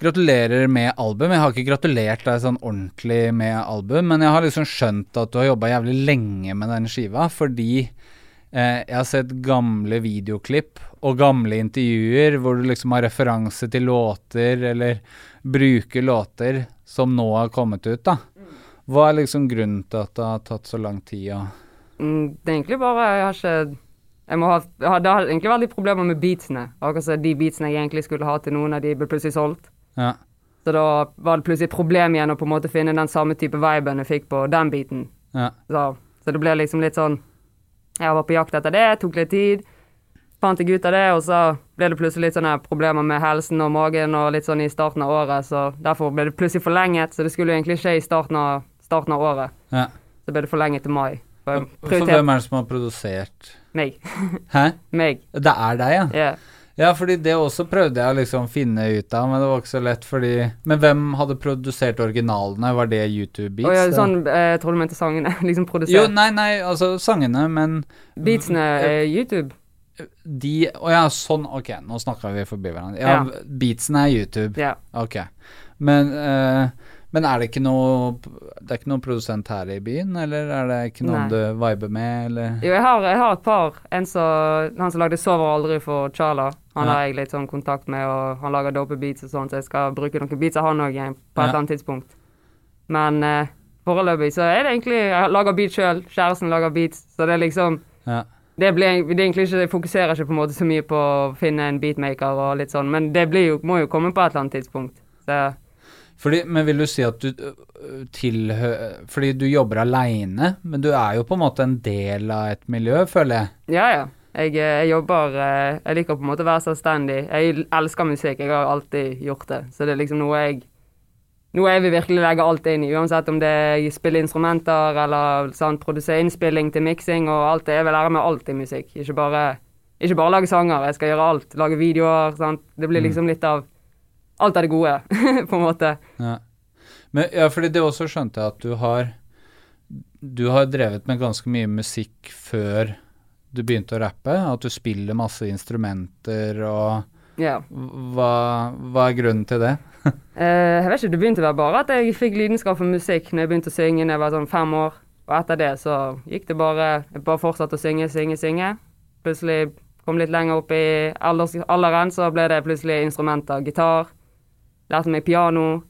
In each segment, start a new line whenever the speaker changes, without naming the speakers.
Gratulerer med album. Jeg har ikke gratulert deg sånn ordentlig med album, men jeg har liksom skjønt at du har jobba jævlig lenge med den skiva, fordi eh, jeg har sett gamle videoklipp og gamle intervjuer hvor du liksom har referanse til låter, eller bruker låter som nå har kommet ut, da. Hva er liksom grunnen til at det har tatt så lang tid? Ja?
Mm, det er egentlig bare Jeg har ikke jeg ha, Det har egentlig vært litt problemer med beatsene. Akkurat som de beatsene jeg egentlig skulle ha til noen av de, ble plutselig solgt.
Ja.
Så da var det plutselig et problem igjen å på en måte finne den samme type viben jeg fikk på den beaten.
ja.
Så, så det ble liksom litt sånn Jeg var på jakt etter det, tok litt tid. Fant jeg ut av det, og så ble det plutselig litt sånne problemer med helsen og magen og litt sånn i starten av året, så derfor ble det plutselig forlenget. Så det skulle jo egentlig skje i starten av, starten av året.
ja.
Så ble det forlenget til mai. For så
For hvem er det som har produsert
meg.
Hæ?
meg.
Det er deg, ja?
Ja.
Ja, fordi det også prøvde jeg å liksom finne ut av, men det var ikke så lett fordi Men hvem hadde produsert originalene? Var det YouTube-beats?
Oh, ja, sånn, eh, jeg tror du mente sangene. liksom produsert.
Jo, nei, nei, altså sangene, men
Beatsene er YouTube.
de Å ja, sånn, ok, nå snakka vi forbi hverandre. Ja,
Ja.
beatsene er YouTube.
Ja.
Ok. Men, eh, men er det ikke noe Det er ikke noen produsent her i byen, eller er det ikke noen
Nei.
du viber med, eller
Jo, jeg har, jeg har et par. En som, han som lagde 'Sover aldri' for Chala. Han
Ja.
har jeg litt sånn kontakt med, og han lager dope beats og sånn, så jeg skal bruke noen beats av han òg på et
Ja.
eller annet tidspunkt. Men eh, foreløpig så er det egentlig Jeg lager beats sjøl, kjæresten lager beats, så det er liksom
Ja.
det blir det er egentlig ikke, Jeg fokuserer ikke på en måte så mye på å finne en beatmaker og litt sånn, men det blir jo, må jo komme på et eller annet tidspunkt. Så
Fordi, men vil du si at du øh, tilhører Fordi du jobber aleine, men du er jo på en måte en del av et miljø, føler jeg.
Ja, ja. Jeg, eh, jeg jobber eh, Jeg liker på en måte å være selvstendig. Jeg elsker musikk. Jeg har alltid gjort det. Så det er liksom noe jeg Noe jeg vil virkelig legge alt inn i, uansett om det er spille instrumenter eller sånn, produsere innspilling til miksing og alt det. Jeg vil lære meg alt i musikk. Ikke bare, ikke bare lage sanger. Jeg skal gjøre alt. Lage videoer. Sant? Det blir liksom litt av Alt av det gode, på en måte.
Ja. Men ja, fordi det også skjønte jeg at du har Du har drevet med ganske mye musikk før du begynte å rappe. At du spiller masse instrumenter og
Ja.
Hva, hva er grunnen til det?
Eh, jeg vet ikke, Det begynte vel bare at jeg fikk lidenskap for musikk når jeg begynte å synge da jeg var sånn fem år. Og etter det så gikk det bare Jeg bare fortsatte å synge, synge, synge. Plutselig kom litt lenger opp i alderen, så ble det plutselig instrumenter. Gitar. Lærte meg piano.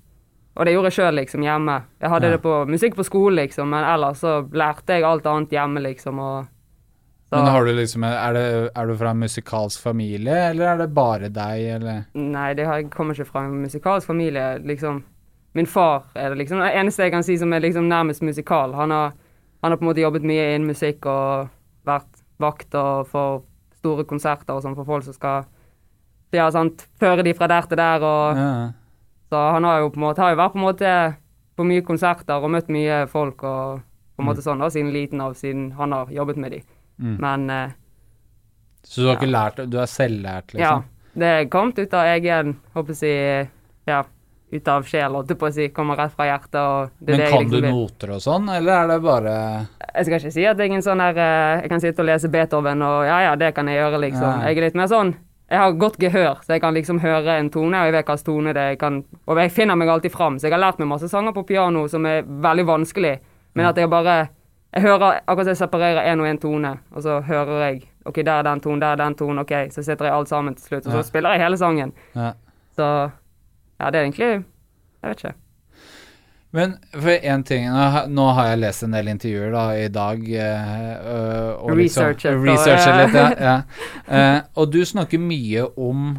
Og det gjorde jeg sjøl, liksom, hjemme. Jeg hadde
Ja.
det på musikk på skolen, liksom, men ellers så lærte jeg alt annet hjemme, liksom. og så,
Men har du liksom er, det, er du fra en musikalsk familie, eller er det bare deg, eller
Nei, det jeg kommer ikke fra en musikalsk familie. liksom. Min far er det liksom det eneste jeg kan si som er liksom nærmest musikal. Han har, han har på en måte jobbet mye innen musikk og vært vakt og for store konserter og sånn for folk som skal ja, sant, føre de fra der til der. og
ja.
Så han har jo på en måte, har jo vært på en måte på mye konserter og møtt mye folk og på en måte sånn da, siden liten av, siden han har jobbet med de.
Mm.
Men eh,
Så du har ikke lært Du er selvlært,
Ja.
liksom?
Det er kommet ut av egen Håper jeg Ja, ut av sjel, holdt jeg på å si. Kommer rett fra hjertet. og det
Men
det
kan
liksom
du noter og sånn, eller er det bare
Jeg skal ikke si at jeg er en sånn der eh, Jeg kan sitte og lese Beethoven og ja, ja, det kan jeg gjøre, liksom.
Ja.
Jeg er litt mer sånn Jeg har godt gehør, så jeg kan liksom høre en tone, og jeg vet hvilken tone det er. Jeg kan, og jeg finner meg alltid fram. Så jeg har lært meg masse sanger på piano som er veldig vanskelig, men at jeg bare Jeg hører akkurat jeg separerer én og én tone, og så hører jeg OK, der er den tonen, der er den tonen, OK, så sitter jeg alt sammen til slutt, og så
Ja.
spiller jeg hele sangen.
Ja.
Så ja, det er egentlig Jeg vet ikke.
Men for én ting nå, har- jeg lest en del intervjuer da i dag. øh, og
Researchet,
Liksom, researchet litt, ja. ja. Uh, og du snakker mye om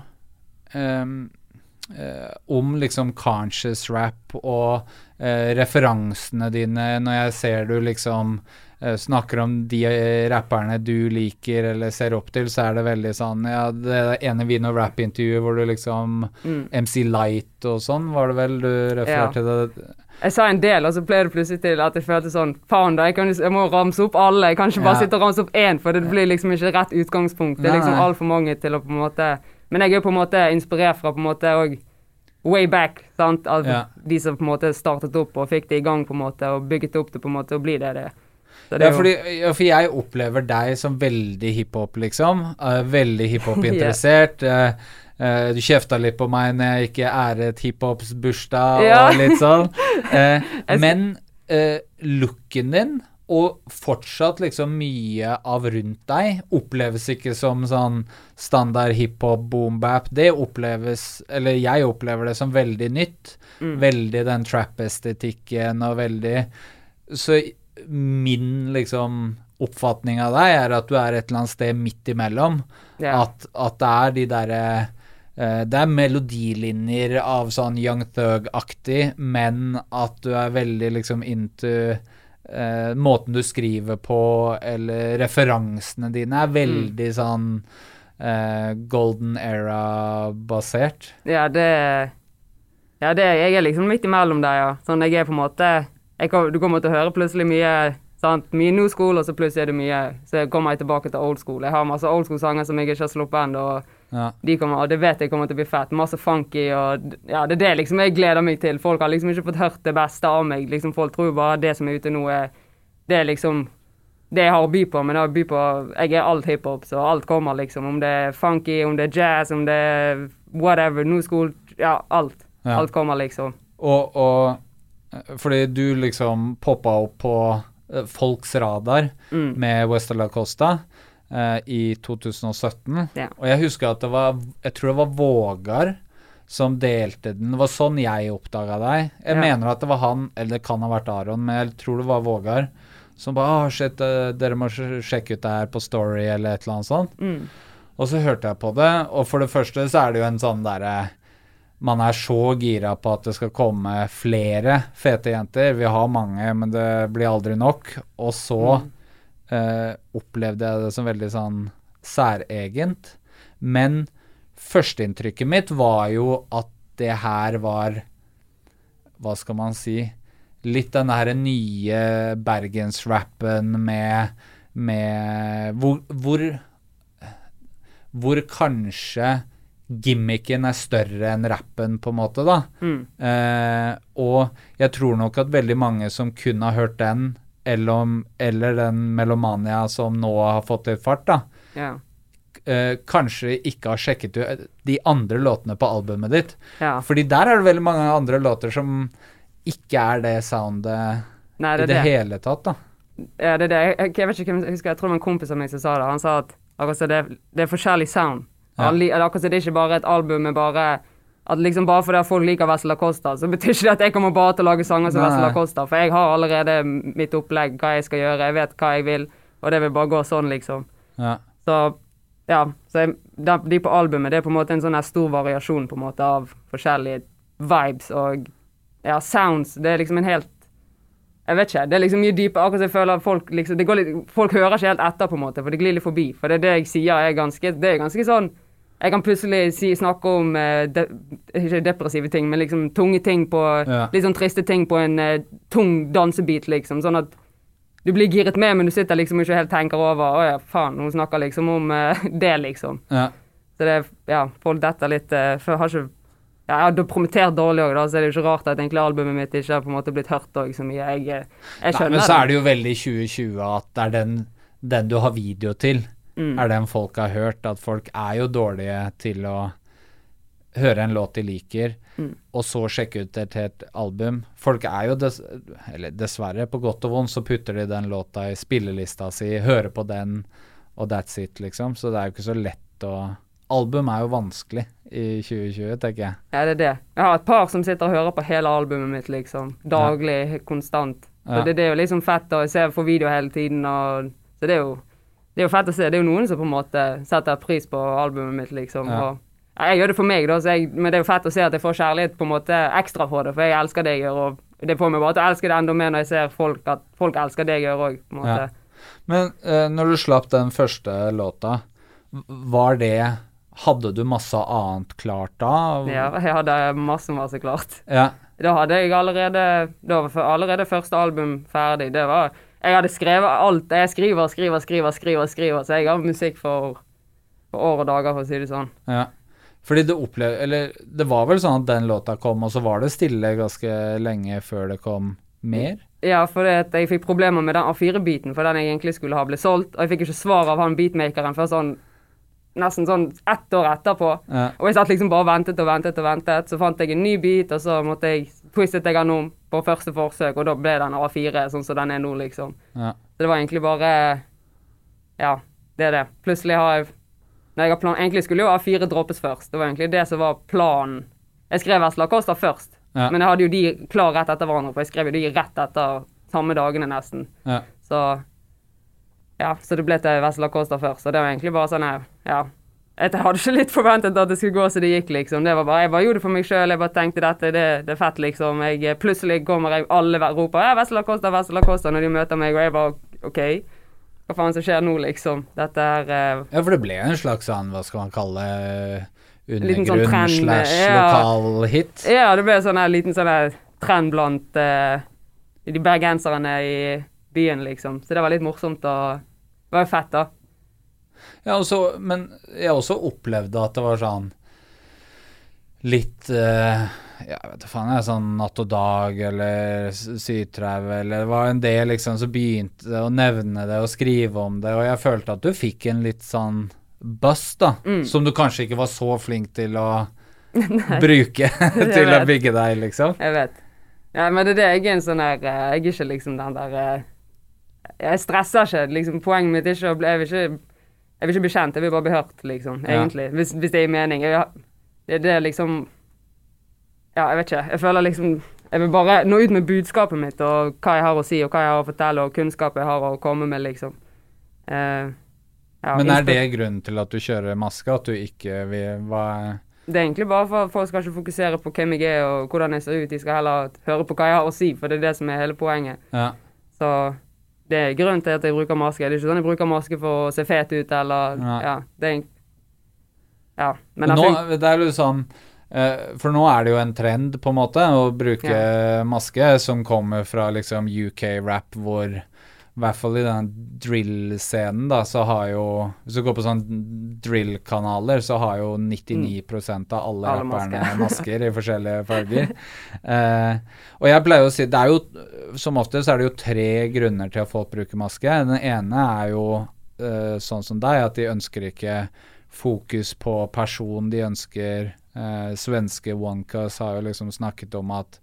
um, Om liksom conscious rap og eh, referansene dine når jeg ser du liksom eh, snakker om de eh, rapperne du liker eller ser opp til, så er det veldig sånn Ja, det ene Vino Rap-intervjuet hvor du liksom
Mm.
MC Light og sånn, var det vel du refererte til det?
Jeg sa en del, og så ble det plutselig til at jeg følte sånn Faen, jeg, kan, jeg må ramse opp alle. Jeg kan ikke bare
Ja.
sitte og ramse opp én, for det blir liksom ikke rett utgangspunkt. Det er liksom altfor mange til å på en måte Men jeg er jo på en måte inspirert fra på en måte òg way back, sant. Av
Ja.
de som på en måte startet opp og fikk det i gang, på en måte, og bygget opp det på en måte, og blir det det er. Så det
Ja, fordi, ja, for jeg opplever deg som veldig hiphop, liksom. Uh, veldig hiphop-interessert. yeah. uh, uh, du kjefta litt på meg når jeg ikke æret hiphops bursdag
Ja.
og litt sånn. Eh, men eh, looken din, og fortsatt liksom mye av rundt deg, oppleves ikke som sånn standard hiphop boom-bap. Det oppleves, eller jeg opplever det som veldig nytt.
Mm.
Veldig den trap-estetikken og veldig Så min liksom oppfatning av deg er at du er et eller annet sted midt imellom.
Yeah.
At, at det er de derre eh, Det er melodilinjer av sånn Young Thug-aktig, men at du er veldig liksom into eh, måten du skriver på, eller referansene dine, er veldig sånn eh, golden era-basert.
Ja, det Ja, det, jeg er liksom midt imellom der, ja. Sånn, jeg er på en måte jeg Du kommer til å høre plutselig mye sant? Mye new school, og så plutselig er det mye Så kommer jeg tilbake til old school. Jeg har masse old school-sanger som jeg ikke har sluppet ennå,
Ja.
de kommer, og det vet jeg kommer til å bli fett. Masse funky, og ja, det er det liksom jeg gleder meg til. Folk har liksom ikke fått hørt det beste av meg. Liksom Folk tror bare det som er ute nå, er Det er liksom det jeg har å by på, men jeg, by på, jeg er alt hiphop, så alt kommer, liksom. Om det er funky, om det er jazz, om det er whatever, new school Ja, alt.
Ja.
Alt kommer, liksom.
Og, og fordi du liksom poppa opp på eh, folks radar
Mm.
med Westerla La Costa i 2017.
Ja.
Og jeg husker at det var Jeg tror det var Vågar som delte den. Det var sånn jeg oppdaga deg. Jeg
Ja.
mener at det var han, eller det kan ha vært Aron, men jeg tror det var Vågar. Som bare ah, shit, eh, dere må sjekke ut det her på Story, eller et eller annet sånt.
Mm.
Og så hørte jeg på det, og for det første så er det jo en sånn derre Man er så gira på at det skal komme flere fete jenter. Vi har mange, men det blir aldri nok. Og så eh, opplevde jeg det som veldig sånn særegent. Men førsteinntrykket mitt var jo at det her var Hva skal man si? Litt den her nye bergensrappen med, med hvor, hvor hvor kanskje gimmicken er større enn rappen, på en måte, da.
Mm.
Eh, og jeg tror nok at veldig mange som kun har hørt den, eller, om- eller den Melomania som nå har fått litt fart, da,
Ja.
eh, kanskje ikke har sjekket ut de andre låtene på albumet ditt.
ja.
Fordi der er det veldig mange andre låter som ikke er det soundet
Nei,
i
det
det, hele tatt, da.
Ja, det er det. Jeg, jeg vet ikke hvem jeg husker, jeg tror det var en kompis av meg som sa det. Han sa at akkurat så det, det er forskjellig sound.
Ja.
Han akkurat så det er ikke bare et album med bare at liksom Bare fordi folk liker Vesla Acosta, så betyr ikke det at jeg kommer bare til å lage sanger som Vesla Acosta. For jeg har allerede mitt opplegg, hva jeg skal gjøre, jeg vet hva jeg vil, og det vil bare gå sånn, liksom.
Ja.
Så ja. Så jeg, de, på albumet, det er på en måte en sånn stor variasjon på en måte av forskjellige vibes og ja, sounds. Det er liksom en helt Jeg vet ikke. Det er liksom mye dypere. Akkurat som jeg føler folk liksom det går litt, Folk hører ikke helt etter, på en måte, for det glir litt forbi. For det er det jeg sier, er ganske Det er ganske sånn Jeg kan plutselig si, snakke om eh, de, Ikke depressive ting, men liksom tunge ting på
Ja.
Litt sånn triste ting på en uh, tung dansebit, liksom. Sånn at du blir giret med, men du sitter liksom ikke helt tenker over Å ja, faen, hun snakker liksom om uh, det, liksom.
Ja.
Så det Ja, folk detter litt uh, For jeg har ikke ja, jeg har promotert dårlig òg, da, så er det jo ikke rart at egentlig albumet mitt ikke har på en måte blitt hørt òg så mye. Jeg, jeg
Nei,
det.
men så er det jo veldig 2020 at det er den, den du har video til.
Mm.
er den folk har hørt. At folk er jo dårlige til å høre en låt de liker,
Mm.
og så sjekke ut et album. Folk er jo dess Eller dessverre, på godt og vondt, så putter de den låta i spillelista si, hører på den, og that's it, liksom. Så det er jo ikke så lett å Album er jo vanskelig i 2020, tenker jeg.
Ja, det er det. Jeg har et par som sitter og hører på hele albumet mitt, liksom. Daglig, konstant. Så
Ja.
det, det er jo liksom fett å se på video hele tiden, og Så det er jo det er jo fett å se. Det er jo noen som på en måte setter pris på albumet mitt, liksom.
Ja.
Og ja, jeg gjør det for meg, da, så jeg, men det er jo fett å se at jeg får kjærlighet på en måte ekstra for det, for jeg elsker det jeg gjør, og det får meg bare til å elske det enda mer når jeg ser folk at folk elsker det jeg gjør òg.
Ja. Men eh, når du slapp den første låta, var det Hadde du masse annet klart da?
Ja, jeg hadde masse, masse klart.
Ja.
Da hadde jeg allerede Da var allerede første album ferdig. Det var Jeg hadde skrevet alt. Jeg skriver, skriver, skriver, skriver, skriver. Så jeg har musikk for, for år og dager, for å si det sånn.
ja. Fordi du opplevde Eller det var vel sånn at den låta kom, og så var det stille ganske lenge før det kom mer?
Ja, for at jeg fikk problemer med den A4-biten, for den jeg egentlig skulle ha, ble solgt. Og jeg fikk ikke svar av han beatmakeren før sånn nesten sånn ett år etterpå.
Ja.
Og jeg satt liksom bare og ventet og ventet og ventet. Så fant jeg en ny beat, og så måtte jeg twistet jeg den om på første forsøk, og da ble den A4 sånn som den er nå, liksom.
Ja.
Så det var egentlig bare Ja, det er det. Plutselig har jeg når jeg har plan, Egentlig skulle jo A4 droppes først. Det var egentlig det som var planen. Jeg skrev Vesla Costa først,
Ja.
men jeg hadde jo de klar rett etter hverandre, for jeg skrev jo de rett etter samme dagene nesten.
Ja.
Så ja, så det ble til Vesla Costa først. Og det var egentlig bare sånn her, ja. Jeg hadde ikke litt forventet at det skulle gå som det gikk, liksom. Det var bare, Jeg bare gjorde det for meg sjøl. Jeg bare tenkte dette, det, det er fett, liksom. Jeg, plutselig kommer jeg, alle roper ja, Vesla Costa, Vesla Costa når de møter meg, og jeg bare OK. Hva faen som skjer nå, liksom? Dette er uh,
ja, for det ble en slags sånn, hva skal man kalle
sånn
undergrunn slash
ja.
lokal hit?
Ja, det ble sånn en liten sånn trend blant uh, de bergenserne i byen, liksom. Så det var litt morsomt og Det var jo fett, da.
Ja, også, men jeg også opplevde at det var sånn litt uh, ja, vet du faen, jeg, sånn Natt og Dag eller S- Sytrau eller Det var en del liksom som begynte å nevne det og skrive om det, og jeg følte at du fikk en litt sånn buzz, da,
Mm.
som du kanskje ikke var så flink til å bruke til å bygge deg, liksom.
Jeg vet. Ja, men det er det. Jeg er en sånn her eh, Jeg er ikke liksom den der eh, Jeg stresser ikke. liksom Poenget mitt er ikke å bli Jeg vil ikke, jeg vil ikke bli kjent, jeg vil bare bli hørt, liksom.
Ja.
Egentlig. Hvis, hvis det gir mening. Jeg, det, det er liksom Ja, jeg vet ikke. Jeg føler liksom Jeg vil bare nå ut med budskapet mitt og hva jeg har å si, og hva jeg har å fortelle, og kunnskap jeg har å komme med, liksom. Uh, ja,
Men er det grunnen til at du kjører maske, at du ikke vil hva
Det er egentlig bare for at folk skal ikke fokusere på hvem jeg er og hvordan jeg ser ut. De skal heller høre på hva jeg har å si, for det er det som er hele poenget.
Ja.
Så det er grunnen til at jeg bruker maske. Det er ikke sånn jeg bruker maske for å se fet ut, eller
Nei.
Ja. Det er Ja. Men
nå, det er jo sånn eh, For nå er det jo en trend, på en måte, å bruke maske som kommer fra liksom UK-rap, hvor i hvert fall i den drill-scenen, da, så har jo Hvis du går på sånn drill-kanaler, så har jo 99% av alle,
Mm. Alle
rapperne
masker.
masker i forskjellige farger. Eh, og jeg pleier å si Det er jo Som oftest er det jo tre grunner til at folk bruker maske. Den ene er jo eh, sånn som deg, at de ønsker ikke fokus på person. De ønsker eh, Svenske Wonkas har jo liksom snakket om at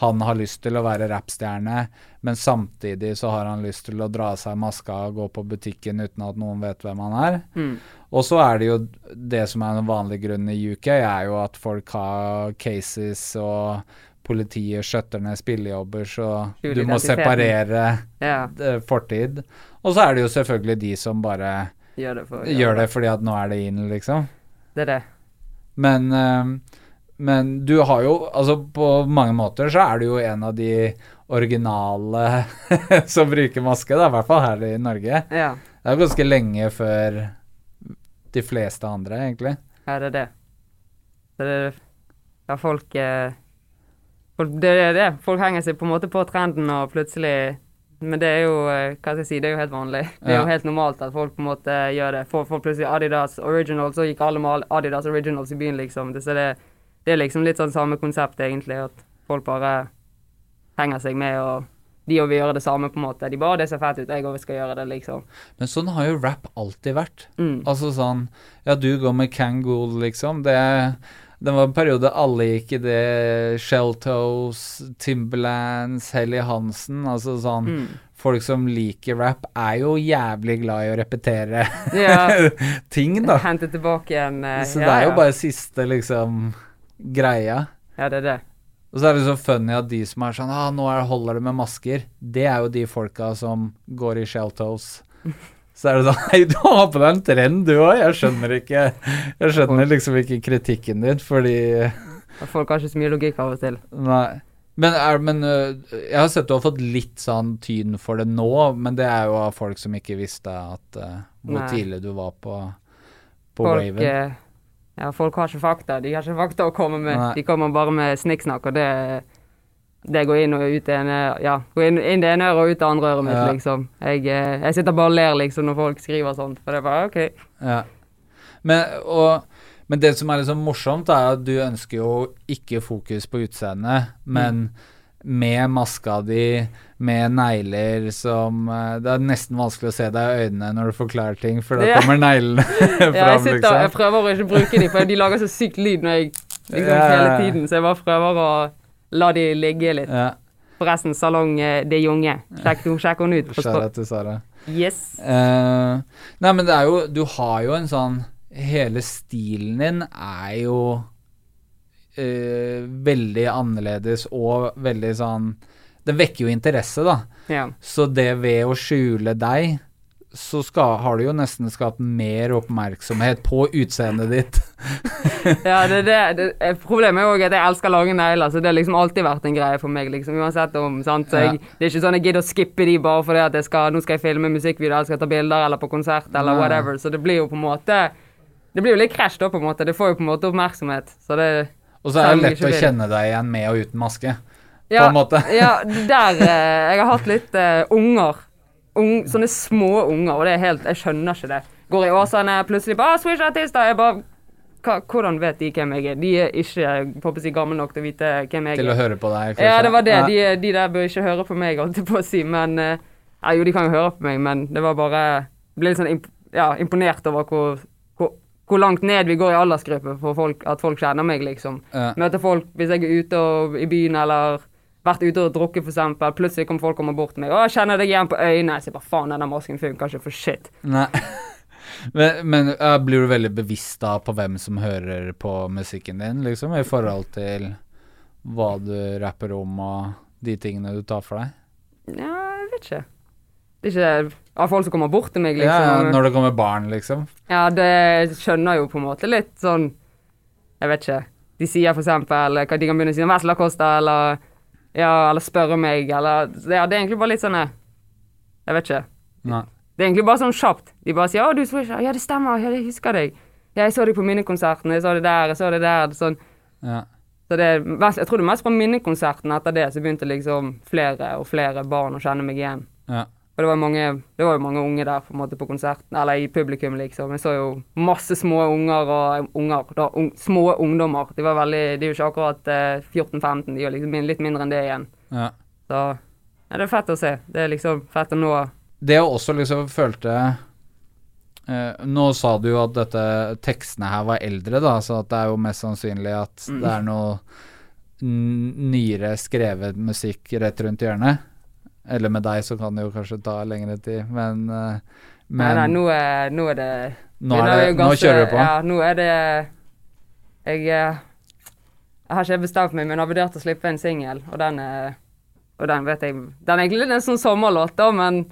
han har lyst til å være rappstjerne, men samtidig så har han lyst til å dra av seg maska og gå på butikken uten at noen vet hvem han er.
Mm.
Og så er det jo det som er en vanlig grunn i UK, er jo at folk har cases og politiet skjøtter ned spillejobber, så du må separere
Ja.
eh, fortid. Og så er det jo selvfølgelig de som bare
Gjør det for
gjør det fordi at nå er det inn, liksom.
Det er det.
Men, eh, men du har jo Altså, på mange måter så er du jo en av de originale som bruker maske, da, i hvert fall her i Norge.
Ja.
Det er ganske lenge før de fleste andre, egentlig.
Ja, det er det. Det er Ja, folk eh, folk- Det er det. Folk henger seg på en måte på trenden, og plutselig Men det er jo eh, Hva skal jeg si, det er jo helt vanlig. Det er jo helt normalt at folk på en måte gjør det. Får får plutselig Adidas Originals, så gikk alle med Adidas Originals i byen, liksom. Det, så det, det er liksom litt sånn samme konsept, egentlig. At folk bare henger seg med og de òg vil gjøre det samme, på en måte. De bare 'Det ser fett ut, jeg òg skal gjøre det', liksom.
Men sånn har jo rap alltid vært.
Mm.
Altså sånn Ja, du går med Kangol, liksom. Det, det var en periode alle gikk i det. Sheltoes, Timberlands, Helly Hansen. Altså sånn
Mm.
Folk som liker rap, er jo jævlig glad i å repetere
Ja.
ting, da.
Hente tilbake igjen uh,
Så
ja,
det er jo
ja.
bare siste, liksom, greia.
Ja, det er det.
Og så er det så funny at de som er sånn ah, 'Nå er, holder det med masker', det er jo de folka som går i sheltoes. Så er det sånn Hei, du har på deg en trend, du òg. Jeg skjønner ikke Jeg skjønner liksom ikke kritikken din, fordi
Folk har ikke så mye logikk av og til.
Nei. Men, er, men jeg har sett du har fått litt sånn tyn for det nå, men det er jo av folk som ikke visste at uh, hvor
Nei.
tidlig du var på, på
Folk,
waven.
eh, ja, folk har ikke fakta. De har ikke fakta å komme med.
Nei.
De kommer bare med snikksnakk, og det, det går inn og ut ene Ja, går inn, inn det ene øret og ut det andre øret mitt,
Ja.
liksom. Jeg, eh, jeg sitter bare og ler liksom når folk skriver sånt, for det er bare OK.
Ja. Men, og, men det som er liksom morsomt, er at du ønsker jo ikke fokus på utseendet, men med maska di, med negler som eh, Det er nesten vanskelig å se deg i øynene når du forklarer ting, for da
Ja.
kommer neglene fram,
Ja, jeg, sitter, jeg
liksom.
prøver å ikke bruke dem, for de lager så sykt lyd når jeg liksom
Ja,
hele tiden, så jeg bare prøver å la de ligge litt. Forresten, Salong eh, de Junge. Sjekk, sjekk henne ut. på
Skjæra til Sara.
Yes.
Uh, nei, men det er jo Du har jo en sånn Hele stilen din er jo eh, veldig annerledes og veldig sånn Det vekker jo interesse, da.
Ja.
Så det ved å skjule deg, så skal, har du jo nesten skapt mer oppmerksomhet på utseendet ditt.
Ja, det, det, det, eh, Problemet er òg at jeg elsker lange negler, så det har liksom alltid vært en greie for meg. liksom, Uansett om, sant, så jeg, Det er ikke sånn jeg gidder å skippe de bare fordi at jeg skal, nå skal jeg filme musikkvideo, eller skal ta bilder, eller på konsert, eller
Nei.
whatever. Så det blir jo på en måte Det blir jo litt krasj, da, på en måte. Det får jo på en måte oppmerksomhet. Så det
Og så er det lett å kjenne deg igjen med og uten maske.
ja,
en måte.
ja, der eh, Jeg har hatt litt uh, unger. Ung, sånne små unger, og det er helt Jeg skjønner ikke det. Går i Åsane, plutselig bare ah, 'Swish-artister'. Jeg bare Hvordan vet de hvem jeg er? De er ikke på håper si, gamle nok til å vite hvem jeg er.
Til å høre på deg.
Ja, det var det. De, de der bør ikke høre på meg, holdt jeg på å si. Men eh, ja, Jo, de kan jo høre på meg, men det var bare Jeg ble litt sånn imp ja, imponert over hvor, hvor, langt ned vi går i aldersgruppe for folk, at folk kjenner meg, liksom.
Ja.
Møter folk hvis jeg er ute og, i byen eller vært ute og drukket, eksempel. Plutselig kommer folk kommer bort til meg. 'Å, jeg kjenner deg igjen på øynene.' Jeg sier bare 'faen, denne masken funker ikke for shit'.
Nei. Men, men ja, blir du veldig bevisst da på hvem som hører på musikken din, liksom, i forhold til hva du rapper om og de tingene du tar for deg?
Ja, jeg vet ikke. Det er ikke av folk som kommer bort til meg, liksom.
Ja, når det kommer barn, liksom.
Ja, det skjønner jo på en måte litt sånn Jeg vet ikke. De sier for eksempel hva de kan begynne å si om Vesla Costa, eller Ja, eller spørre meg, eller Ja, det er egentlig bare litt sånn eh, Jeg vet ikke.
Nei.
Det er egentlig bare sånn kjapt. De bare sier 'Å, du Swisher'. Ja, det stemmer. Ja, jeg husker deg. Ja, jeg så deg på minnekonserten. Jeg så det der, jeg så det der. Sånn.
Ja.
Så det, jeg tror det er mest på minnekonserten etter det, så begynte liksom flere og flere barn å kjenne meg igjen.
ja.
For det var, mange, det var jo mange unge der på på konserten, eller i publikum, liksom. Jeg så jo masse små unger og unger, da, un, små ungdommer. De var veldig, de er jo ikke akkurat eh, 14-15, de er liksom litt mindre enn det igjen.
ja.
Så ja, det er fett å se. Det er liksom fett å nå
Det jeg også liksom følte eh, Nå sa du jo at dette tekstene her var eldre, da, så det er jo mest sannsynlig at
Mm.
det er noe nyere skrevet musikk rett rundt hjørnet. Eller med deg så kan det jo kanskje ta lengre tid, men, men
Nei, nei, nå er, nå er det
nå, er det,
ganske,
nå kjører du på.
Ja, nå er det Jeg, eh, jeg har ikke bestemt meg, men jeg har vurdert å slippe en singel, og den er Og den vet jeg Den er egentlig en sånn sommerlåt, da, men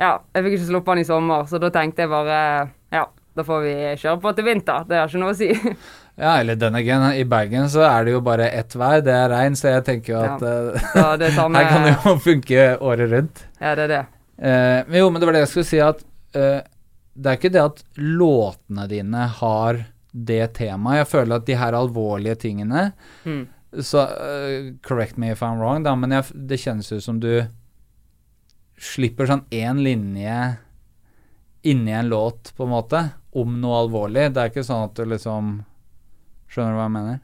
ja, jeg fikk ikke sluppet den i sommer, så da tenkte jeg bare Ja, da får vi kjøre på til vinter. Det har ikke noe å si.
Ja, eller den again, i Bergen så er det jo bare ett vær, det er regn, så jeg tenker jo at ja.
Så det samme
her kan det jo funke året rundt.
Ja, det er det.
Eh, men jo, men det var det jeg skulle si at eh, det er ikke det at låtene dine har det temaet. Jeg føler at de her alvorlige tingene
Mm.
Så uh, correct me if I'm wrong, da, men jeg, det kjennes ut som du slipper sånn én linje inni en låt, på en måte, om noe alvorlig. Det er ikke sånn at du liksom Skjønner du hva jeg mener?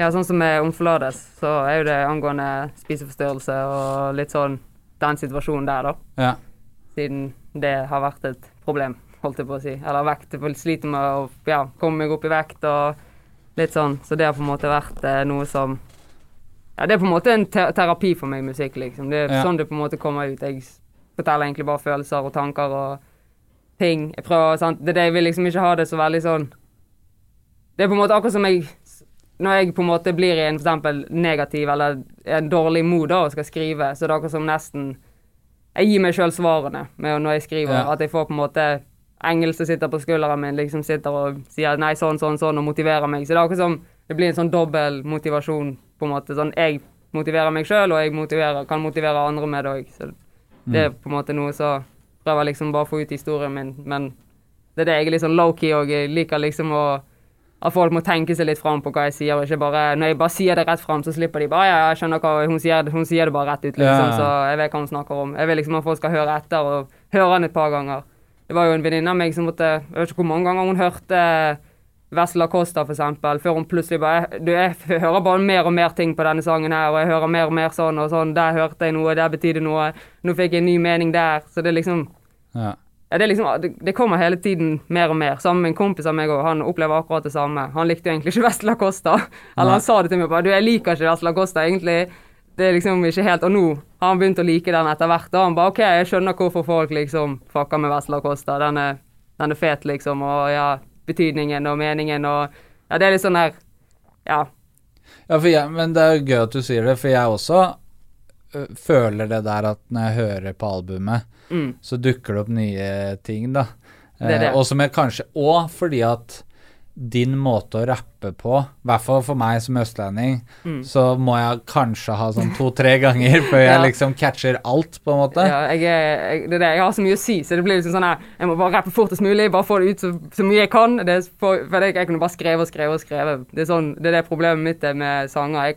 Ja, sånn som med Omforlates, så er jo det angående spiseforstyrrelse og litt sånn den situasjonen der, da.
Ja.
Siden det har vært et problem, holdt jeg på å si. Eller vekt. Jeg sliter med å ja, komme meg opp i vekt og litt sånn. Så det har på en måte vært eh, noe som Ja, det er på en måte en te terapi for meg, musikk, liksom. Det er
Ja.
sånn det på en måte kommer ut. Jeg forteller egentlig bare følelser og tanker og ting. Jeg prøver, sant. Det er det jeg vil liksom ikke ha det så veldig sånn Det er på en måte akkurat som jeg Når jeg på en måte blir i en for eksempel negativ eller en dårlig mood da, og skal skrive, så det er akkurat som nesten Jeg gir meg sjøl svarene når jeg skriver.
Ja.
At jeg får på en måte engel som sitter på skulderen min, liksom sitter og sier nei, sånn, sånn, sånn, og motiverer meg. Så det er akkurat som det blir en sånn dobbel motivasjon, på en måte. Sånn jeg motiverer meg sjøl, og jeg motiverer, kan motivere andre med det òg. Så det er på en måte noe så prøver liksom bare å få ut historien min, men det er det jeg er litt sånn low-key og jeg liker liksom å at folk må tenke seg litt fram på hva jeg sier, og ikke bare Når jeg bare sier det rett fram, så slipper de bare Ja, jeg skjønner hva hun sier, hun sier det bare rett ut, liksom,
Ja.
så jeg vet hva hun snakker om. Jeg vil liksom at folk skal høre etter, og høre den et par ganger. Det var jo en venninne av meg som måtte Jeg vet ikke hvor mange ganger hun hørte Vesla Costa, for eksempel, før hun plutselig bare du, Jeg hører bare mer og mer ting på denne sangen her, og jeg hører mer og mer sånn og sånn. Der hørte jeg noe, der betydde noe. Nå fikk jeg en ny mening der. Så det er liksom
Ja.
Ja, det, liksom, det, kommer hele tiden mer og mer. Sammen med en kompis av meg òg. Han opplever akkurat det samme. Han likte jo egentlig ikke Vesla Costa. Eller
Nei.
han sa det til meg bare Du, jeg liker ikke Vesla Costa, egentlig. Det er liksom ikke helt Og nå har han begynt å like den etter hvert. Og han bare OK, jeg skjønner hvorfor folk liksom fucker med Vesla Costa. Den er, den er fet, liksom. Og ja, betydningen og meningen og Ja, det er litt sånn her Ja.
Ja, jeg, men det er gøy at du sier det, for jeg også føler det der at når jeg hører på albumet,
Mm.
så dukker det opp nye ting, da.
Det er det.
Eh, og som jeg kanskje òg fordi at din måte å rappe på, i hvert fall for meg som østlending, så må jeg kanskje ha sånn to-tre ganger før jeg
Mm.
Liksom catcher alt, på en måte.
Ja, jeg, jeg, det er det. Jeg har så mye å si, så det blir liksom sånn her Jeg må bare rappe fortest mulig, bare få det ut så, så mye jeg kan. Det er for, for jeg, jeg kunne bare skrevet og skrevet og skrevet. Det er, sånn, det er det problemet mitt er med sanger. Jeg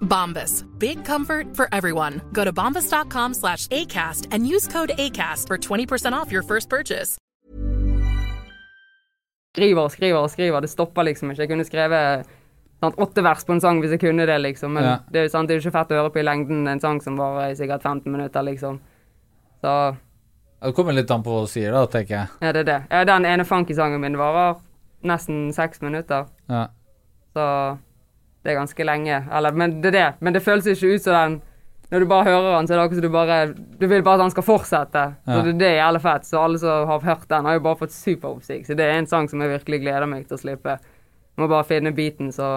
Bombas. Big comfort for everyone. Go to bombas.com slash ACAST and use code ACAST for 20% off your first purchase.
skriver og skriver og skriver. Det stopper liksom ikke. Jeg kunne skrevet sant, åtte vers på en sang hvis jeg kunne det, liksom. Men
Ja.
det er jo sant, det er jo ikke fett å høre på i lengden en sang som varer i sikkert 15 minutter, liksom. Så
Det kommer litt an på hva du sier, da, tenker jeg.
ja, det er det. Ja, den ene funky-sangen min varer nesten seks minutter.
Ja.
Så det er ganske lenge. Eller, men det er det. Men det føles ikke ut som den Når du bare hører han, så er det akkurat som du bare Du vil bare at han skal fortsette. Så
Ja.
det, det er jævlig fett. Så alle som har hørt den, har jo bare fått superoppsikt. Så det er en sang som jeg virkelig gleder meg til å slippe. Må bare finne beaten, så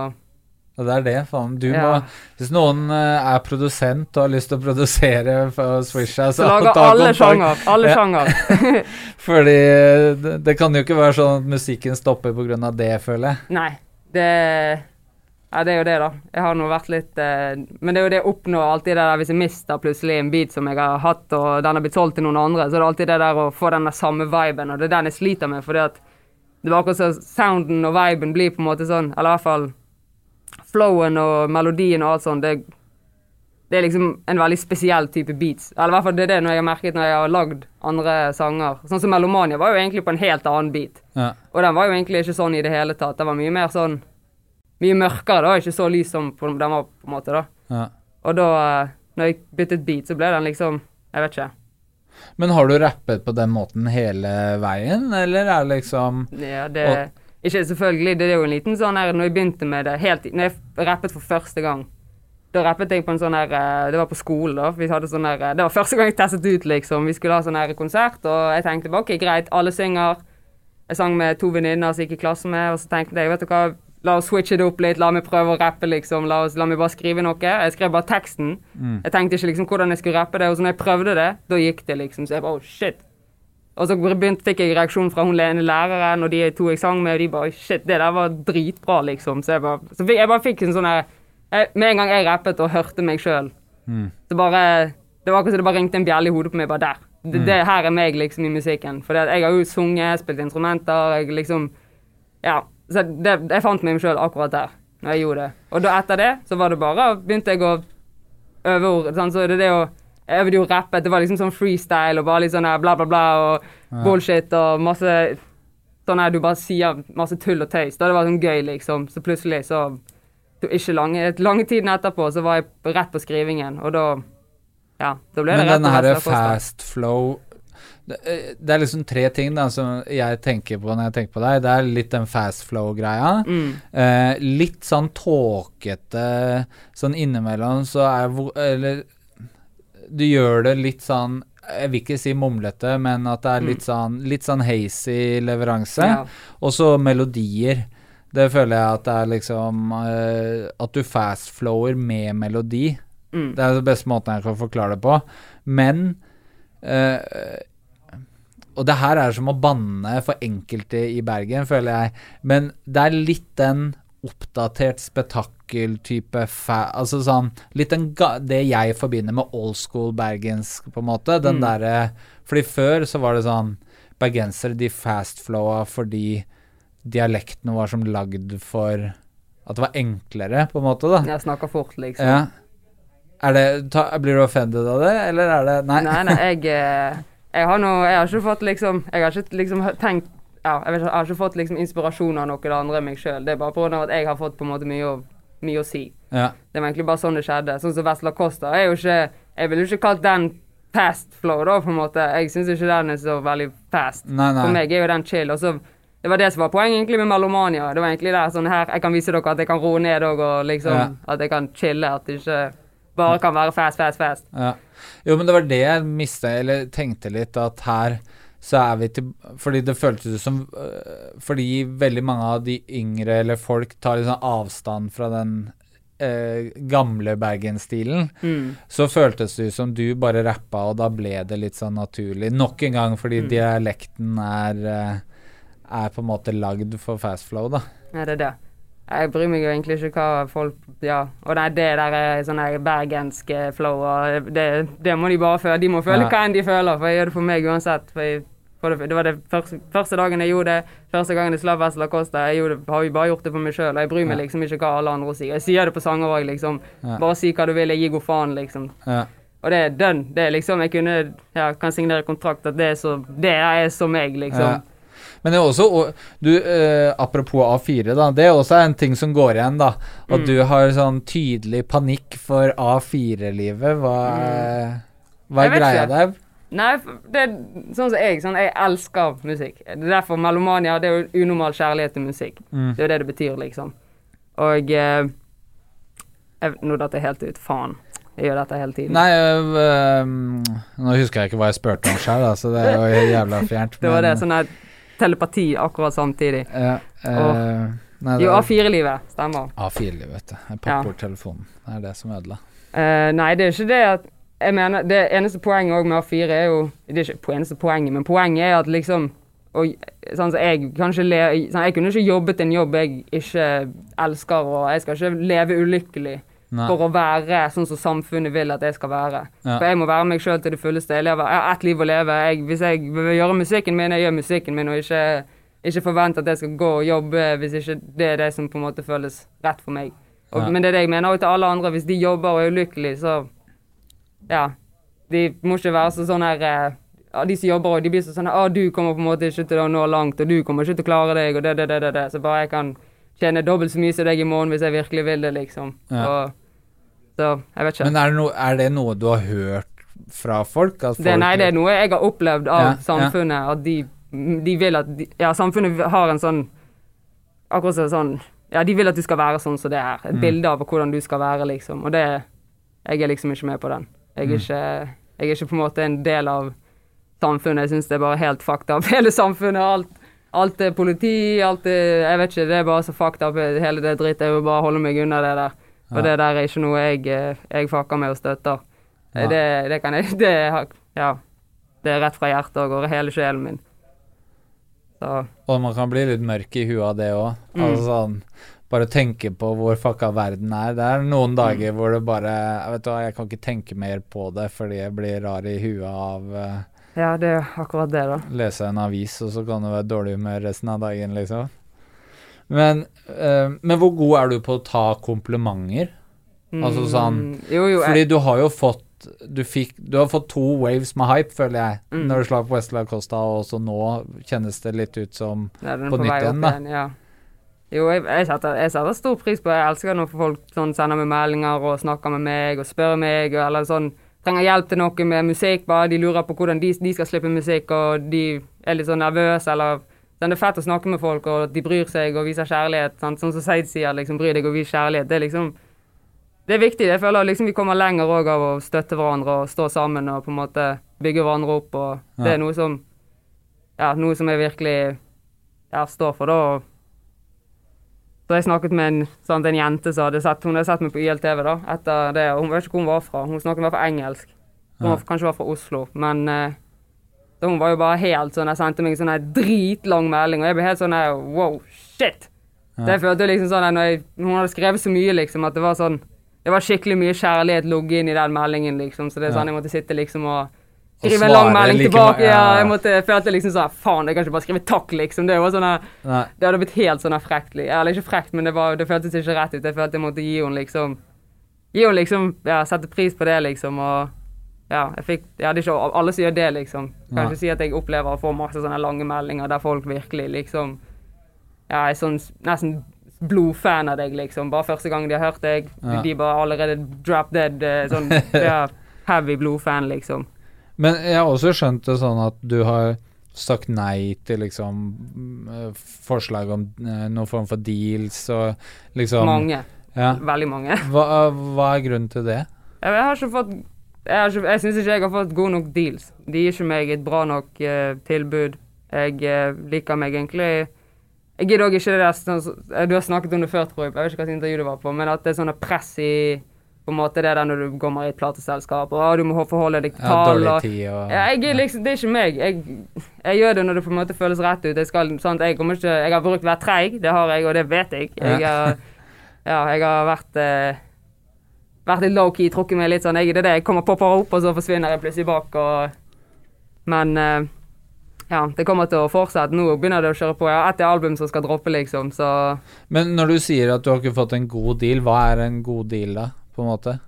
Og det er det, faen. Du
Ja.
må Hvis noen eh, er produsent og har lyst til å produsere for Swisha,
Så lager
ta
alle sjanger. Alle
Ja.
sjanger.
Fordi eh, det, det kan jo ikke være sånn at musikken stopper pga. det, føler jeg.
Nei, det Ja, det er jo det, da. Jeg har nå vært litt eh, Men det er jo det å oppnå alltid det der Hvis jeg mister plutselig en beat som jeg har hatt, og den har blitt solgt til noen andre, så er det alltid det der å få den der samme viben, og det er den jeg sliter med, fordi at det var akkurat så sounden og viben blir på en måte sånn, eller i hvert fall flowen og melodien og alt sånt, det, det er liksom en veldig spesiell type beats. Eller i hvert fall det er det når jeg har merket når jeg har lagd andre sanger. Sånn som Melomania var jo egentlig på en helt annen beat.
Ja.
Og den var jo egentlig ikke sånn i det hele tatt. Den var mye mer sånn Mye mørkere, da. Ikke så lys som på- den var, på en måte, da.
Ja.
Og da, eh, når jeg byttet beat, så ble den liksom Jeg vet ikke.
Men har du rappet på den måten hele veien, eller er det liksom
Ja, det Ikke selvfølgelig. Det er jo en liten sånn her Når jeg begynte med det helt Når jeg rappet for første gang, da rappet jeg på en sånn her eh, Det var på skolen, da. Vi hadde sånn her eh, Det var første gang jeg testet ut, liksom. Vi skulle ha sånn her konsert, og jeg tenkte bare OK, greit, alle synger. Jeg sang med to venninner som jeg gikk i klasse med, og så tenkte jeg, vet du hva La oss switche det opp litt, la meg prøve å rappe, liksom. La, oss, la meg bare skrive noe. Jeg skrev bare teksten.
Mm.
Jeg tenkte ikke liksom hvordan jeg skulle rappe det, og så når jeg prøvde det, da gikk det, liksom. Så jeg bare oh, shit. Og så begynte, fikk jeg reaksjon fra hun ene læreren og de to jeg sang med, og de bare shit, det der var dritbra, liksom. Så jeg bare, så fikk, jeg bare fikk en sånn her Med en gang jeg rappet og hørte meg sjøl,
Mm.
så bare Det var akkurat som det bare ringte en bjelle i hodet på meg, bare der. Det,
Mm.
det her er meg, liksom, i musikken. For jeg har jo sunget, spilt instrumenter, jeg liksom Ja. Så det, jeg fant meg sjøl akkurat der, når jeg gjorde det. Og da etter det, så var det bare Begynte jeg å øve ord. Sånn, så det det å Jeg øvde jo rappet. Det var liksom sånn freestyle og bare litt sånn bla, bla, bla og
Ja.
bullshit og masse Sånn her du bare sier masse tull og tøys. Da det var sånn gøy, liksom. Så plutselig så Ikke lange, lange tiden etterpå så var jeg rett på skrivingen, og da Ja, da ble det
Men
rett
denne
på
her fast flow det, eh, er liksom tre ting da som jeg tenker på når jeg tenker på deg. Det er litt den fast flow-greia.
Mm.
Eh, litt sånn tåkete sånn innimellom, så er Eller du gjør det litt sånn Jeg vil ikke si mumlete, men at det er litt sånn Litt sånn hazy leveranse.
Ja.
Og så melodier. Det føler jeg at det er liksom eh, At du fast-flower med melodi.
Mm.
Det er den beste måten jeg kan forklare det på. Men eh, Og det her er som å banne for enkelte i Bergen, føler jeg. Men det er litt den oppdatert spetakkeltype. Altså sånn Litt den det jeg forbinder med old school bergensk, på en måte. Den
Mm.
derre Fordi før så var det sånn Bergensere de fastflowa fordi dialektene var som lagd for at det var enklere, på en måte, da.
Jeg snakker fort, liksom.
Ja. Er det, ta, blir du offended av det, eller er det Nei.
Nei, nei, jeg, eh, jeg har nå Jeg har ikke fått liksom Jeg har ikke liksom tenkt Ja, jeg, vet ikke, jeg har ikke fått liksom inspirasjon av noen andre enn meg sjøl. Det er bare pga. at jeg har fått på en måte mye å, mye å si.
Ja.
Det var egentlig bare sånn det skjedde. Sånn som Vesla Costa er jo ikke Jeg ville jo ikke kalt den fast flow, da, på en måte. Jeg syns ikke den er så veldig fast.
Nei, nei.
For meg er jo den chill. Og så Det var det som var poenget egentlig med Melomania. Det var egentlig der sånn her Jeg kan vise dere at jeg kan roe ned òg, og liksom
Ja.
At jeg kan chille. At det ikke bare kan være fast, fast, fast.
Ja. Jo, men det var det jeg miste, eller tenkte litt, at her så er vi til Fordi det føltes ut som øh, Fordi veldig mange av de yngre eller folk tar litt sånn avstand fra den eh, gamle Bergen-stilen.
Mm.
Så føltes det som du bare rappa, og da ble det litt sånn naturlig. Nok en gang fordi
Mm.
dialekten er øh, er på en måte lagd for fast flow, da.
Ja, det er det. Jeg bryr meg jo egentlig ikke hva folk Ja. Og nei, det der er sånn bergenske bergensk eh, flow, og det, det må de bare føle. De må føle
Ja.
hva enn de føler, for jeg gjør det for meg uansett. For jeg, for det, det var det første, første dagen jeg gjorde det. Første gangen jeg slapp Vesla Costa. Jeg gjorde, har jo bare gjort det for meg sjøl, og jeg bryr meg
Ja.
liksom ikke hva alle andre sier. Jeg sier det på sanger òg, liksom.
Ja.
Bare si hva du vil, jeg gir god faen, liksom.
Ja.
Og det er dønn. Det er liksom Jeg kunne ja, kan signere kontrakt at det er så Det er så meg, liksom.
Men det er også og du, eh, Apropos A4, da. Det er også en ting som går igjen, da. At
Mm.
du har sånn tydelig panikk for A4-livet. Hva, er- hva er greia
ikke.
der?
Nei, det er sånn som jeg. Sånn, jeg elsker musikk. Det er derfor Melomania det er jo unormal kjærlighet til musikk.
Mm.
Det er jo det det betyr, liksom. Og eh, jeg, Nå datt jeg helt ut. Faen. Jeg gjør dette hele tiden.
Nei, øh, øh, nå husker jeg ikke hva jeg spurte om sjøl, så det er jo jævla fjernt.
det var det. Sånn her telepati akkurat samtidig.
Ja, eh, Nei,
Jo,
er-
A4-livet. Stemmer.
A4, vet du. Pakker
Ja.
Det er det som ødela.
Eh, nei, det er ikke det at Jeg mener, Det eneste poenget med A4 er jo Det er ikke eneste poenget, men poenget er at liksom og, sånn, så jeg, le, sånn, jeg kunne ikke jobbet en jobb jeg ikke elsker, og jeg skal ikke leve ulykkelig
Nei.
for å være sånn som samfunnet vil at jeg skal være.
Ja.
For jeg må være meg sjøl til det fulleste. Jeg, lever, jeg har ett liv å leve. Jeg, hvis jeg vil gjøre musikken min, jeg gjør musikken min, og ikke, ikke forvente at jeg skal gå og jobbe hvis ikke det er det som på en måte føles rett for meg. Og,
Ja.
Men det er det jeg mener også til alle andre. Hvis de jobber og er ulykkelige, så Ja. De må ikke være så sånn her eh, ja, De som jobber og de blir så sånn her, Å, du kommer på en måte ikke til å nå langt, og du kommer ikke til å klare deg, og det, det, det, det, det. Så bare jeg kan tjene dobbelt så mye som deg i måneden hvis jeg virkelig vil det, liksom.
Ja.
Og, så jeg vet ikke.
Men er det, no, er det noe du har hørt fra folk? Folk
Det, nei, det er noe jeg har opplevd av
Ja, ja.
samfunnet. At de, de vil at de, Ja, samfunnet har en sånn Akkurat som sånn Ja, de vil at du skal være sånn som det er. Et
Mm.
bilde av hvordan du skal være, liksom. Og det Jeg er liksom ikke med på den. Jeg er,
Mm.
ikke, jeg er ikke på en måte en del av samfunnet. Jeg syns det er bare helt fucked up. Hele samfunnet, alt. Alt er politi, alt er Jeg vet ikke, det er bare så fucked up, hele det drittet. Jeg vil bare holde meg unna det der.
Ja.
det der er ikke noe jeg, eh, jeg fucker med og støtter.
Nei.
Det, det kan jeg det, Ja. Det er rett fra hjertet og går hele sjelen min. Så
Og man kan bli litt mørk i huet av det òg.
Mm.
Altså sånn Bare tenke på hvor fucka verden er. Det er noen dager hvor det bare Vet du hva, jeg kan ikke tenke mer på det fordi jeg blir rar i huet av uh,
ja, det er akkurat det, da.
lese en avis, og så kan du være dårlig humør resten av dagen, liksom. Men, eh, men hvor god er du på å ta komplimenter? Altså sånn
Mm, Jo, jo.
Fordi
Jeg,
du har jo fått du, fikk, du har fått to waves med hype, føler jeg,
Mm.
når du slapp Westla Costa, og også nå kjennes det litt ut som
ja,
på
på
nytt igjen, da.
Ja. Jo, jeg, jeg, setter, jeg setter stor pris på Jeg elsker når folk sånn, sender meg meldinger og snakker med meg og spør meg, og, eller sånn Trenger hjelp til noe med musikk, bare de lurer på hvordan de, de skal slippe musikk, og de er litt sånn nervøse, eller sånn, Det er fett å snakke med folk, og de bryr seg og viser kjærlighet. Sant? Sånn som Seid sier, liksom, bry deg og vis kjærlighet. Det er liksom det er viktig. Jeg føler liksom vi kommer lenger òg av å støtte hverandre og stå sammen og på en måte bygge hverandre opp. og Det
Ja.
er noe som ja, noe som jeg virkelig ja, står for, da. Så jeg snakket med en, sant, en jente som hadde sett, hun hadde sett meg på YLTV da, etter det. og Hun vet ikke hvor hun var fra. Hun snakket i hvert fall engelsk. Hun var, kanskje var fra Oslo. Men eh, så hun var jo bare helt sånn Jeg sendte meg en sånn dritlang melding, og jeg ble helt sånn Wow, shit!
Ja.
Det følte jeg liksom sånn når jeg, Hun hadde skrevet så mye, liksom, at det var sånn Det var skikkelig mye kjærlighet ligget inn i den meldingen, liksom. Så det er sånn jeg måtte sitte liksom og skrive en lang melding
like
tilbake. Ja, jeg måtte, følte liksom sånn Faen, jeg kan ikke bare skrive takk, liksom. Det var sånn det hadde blitt helt sånn frekt. Eller ikke frekt, men det, var, det føltes ikke rett ut. Jeg følte jeg måtte gi henne liksom Gi henne liksom Ja, sette pris på det, liksom. Og ja, jeg fikk Ja, det er ikke alle sier det, liksom. Kan
ikke
ikke si at jeg opplever å få masse sånne lange meldinger der folk virkelig liksom Ja, er sånn nesten blodfan av deg, liksom. Bare første gang de har hørt deg,
Ja.
de bare allerede drop dead. eh, Sånn ja, heavy blodfan, liksom.
Men jeg har også skjønt det sånn at du har sagt nei til liksom eh, forslag om eh, noen form for deals og liksom
Mange.
Ja.
Veldig mange.
Hva, hva er grunnen til det?
Jeg, jeg har ikke fått Jeg, ikke- jeg syns ikke jeg har fått gode nok deals. De gir ikke meg et bra nok eh, tilbud. Jeg eh, liker meg egentlig Jeg gidder òg ikke det der sånn, Du har snakket om det før, tror jeg. Jeg vet ikke hva intervju det var på, men at det er sånne press i på en måte det der når du kommer i et plateselskap, og ah, du må forholde deg til
Ja,
tall
dårlig tid og
ja, jeg, liksom, Det er ikke meg. Jeg, jeg gjør det når det på en måte føles rett ut. Jeg, skal, sant, jeg, ikke, jeg har brukt å være treig, det har jeg, og det vet jeg. Jeg,
Ja.
har- ja, jeg har vært eh, vært litt low-key, trukket meg litt sånn. Jeg, det er det, jeg kommer popper opp, og så forsvinner jeg plutselig bak. Og, men eh, ja, det kommer til å fortsette. Nå begynner det å kjøre på. Jeg har ett album som skal droppe, liksom, så
Men når du sier at du har ikke fått en god deal, hva er en god deal da, på en måte?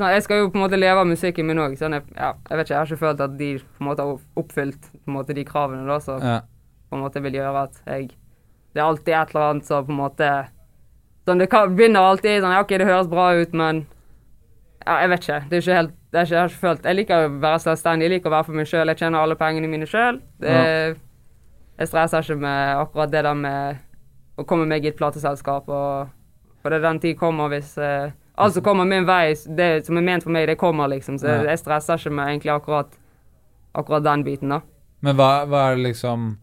Nei, jeg skal jo på en måte leve av musikken min òg. Sånn, jeg, ja, jeg vet ikke, jeg har ikke følt at de på en måte har oppfylt på en måte de kravene da, så
Ja.
på en måte vil gjøre at jeg Det er alltid et eller annet som på en måte Sånn, det kan, begynner alltid sånn OK, det høres bra ut, men ja, jeg vet ikke. Det er ikke helt det er ikke, Jeg har ikke følt Jeg liker å være selvstendig. Jeg liker å være for meg sjøl. Jeg tjener alle pengene mine sjøl. Jeg stresser ikke med akkurat det der med å komme meg i et plateselskap. Og, for det er den tid kommer hvis eh, Alt som kommer min vei, det som er ment for meg, det kommer, liksom. Så
Ja.
jeg stresser ikke med egentlig akkurat akkurat den biten, da.
Men hva, hva er det liksom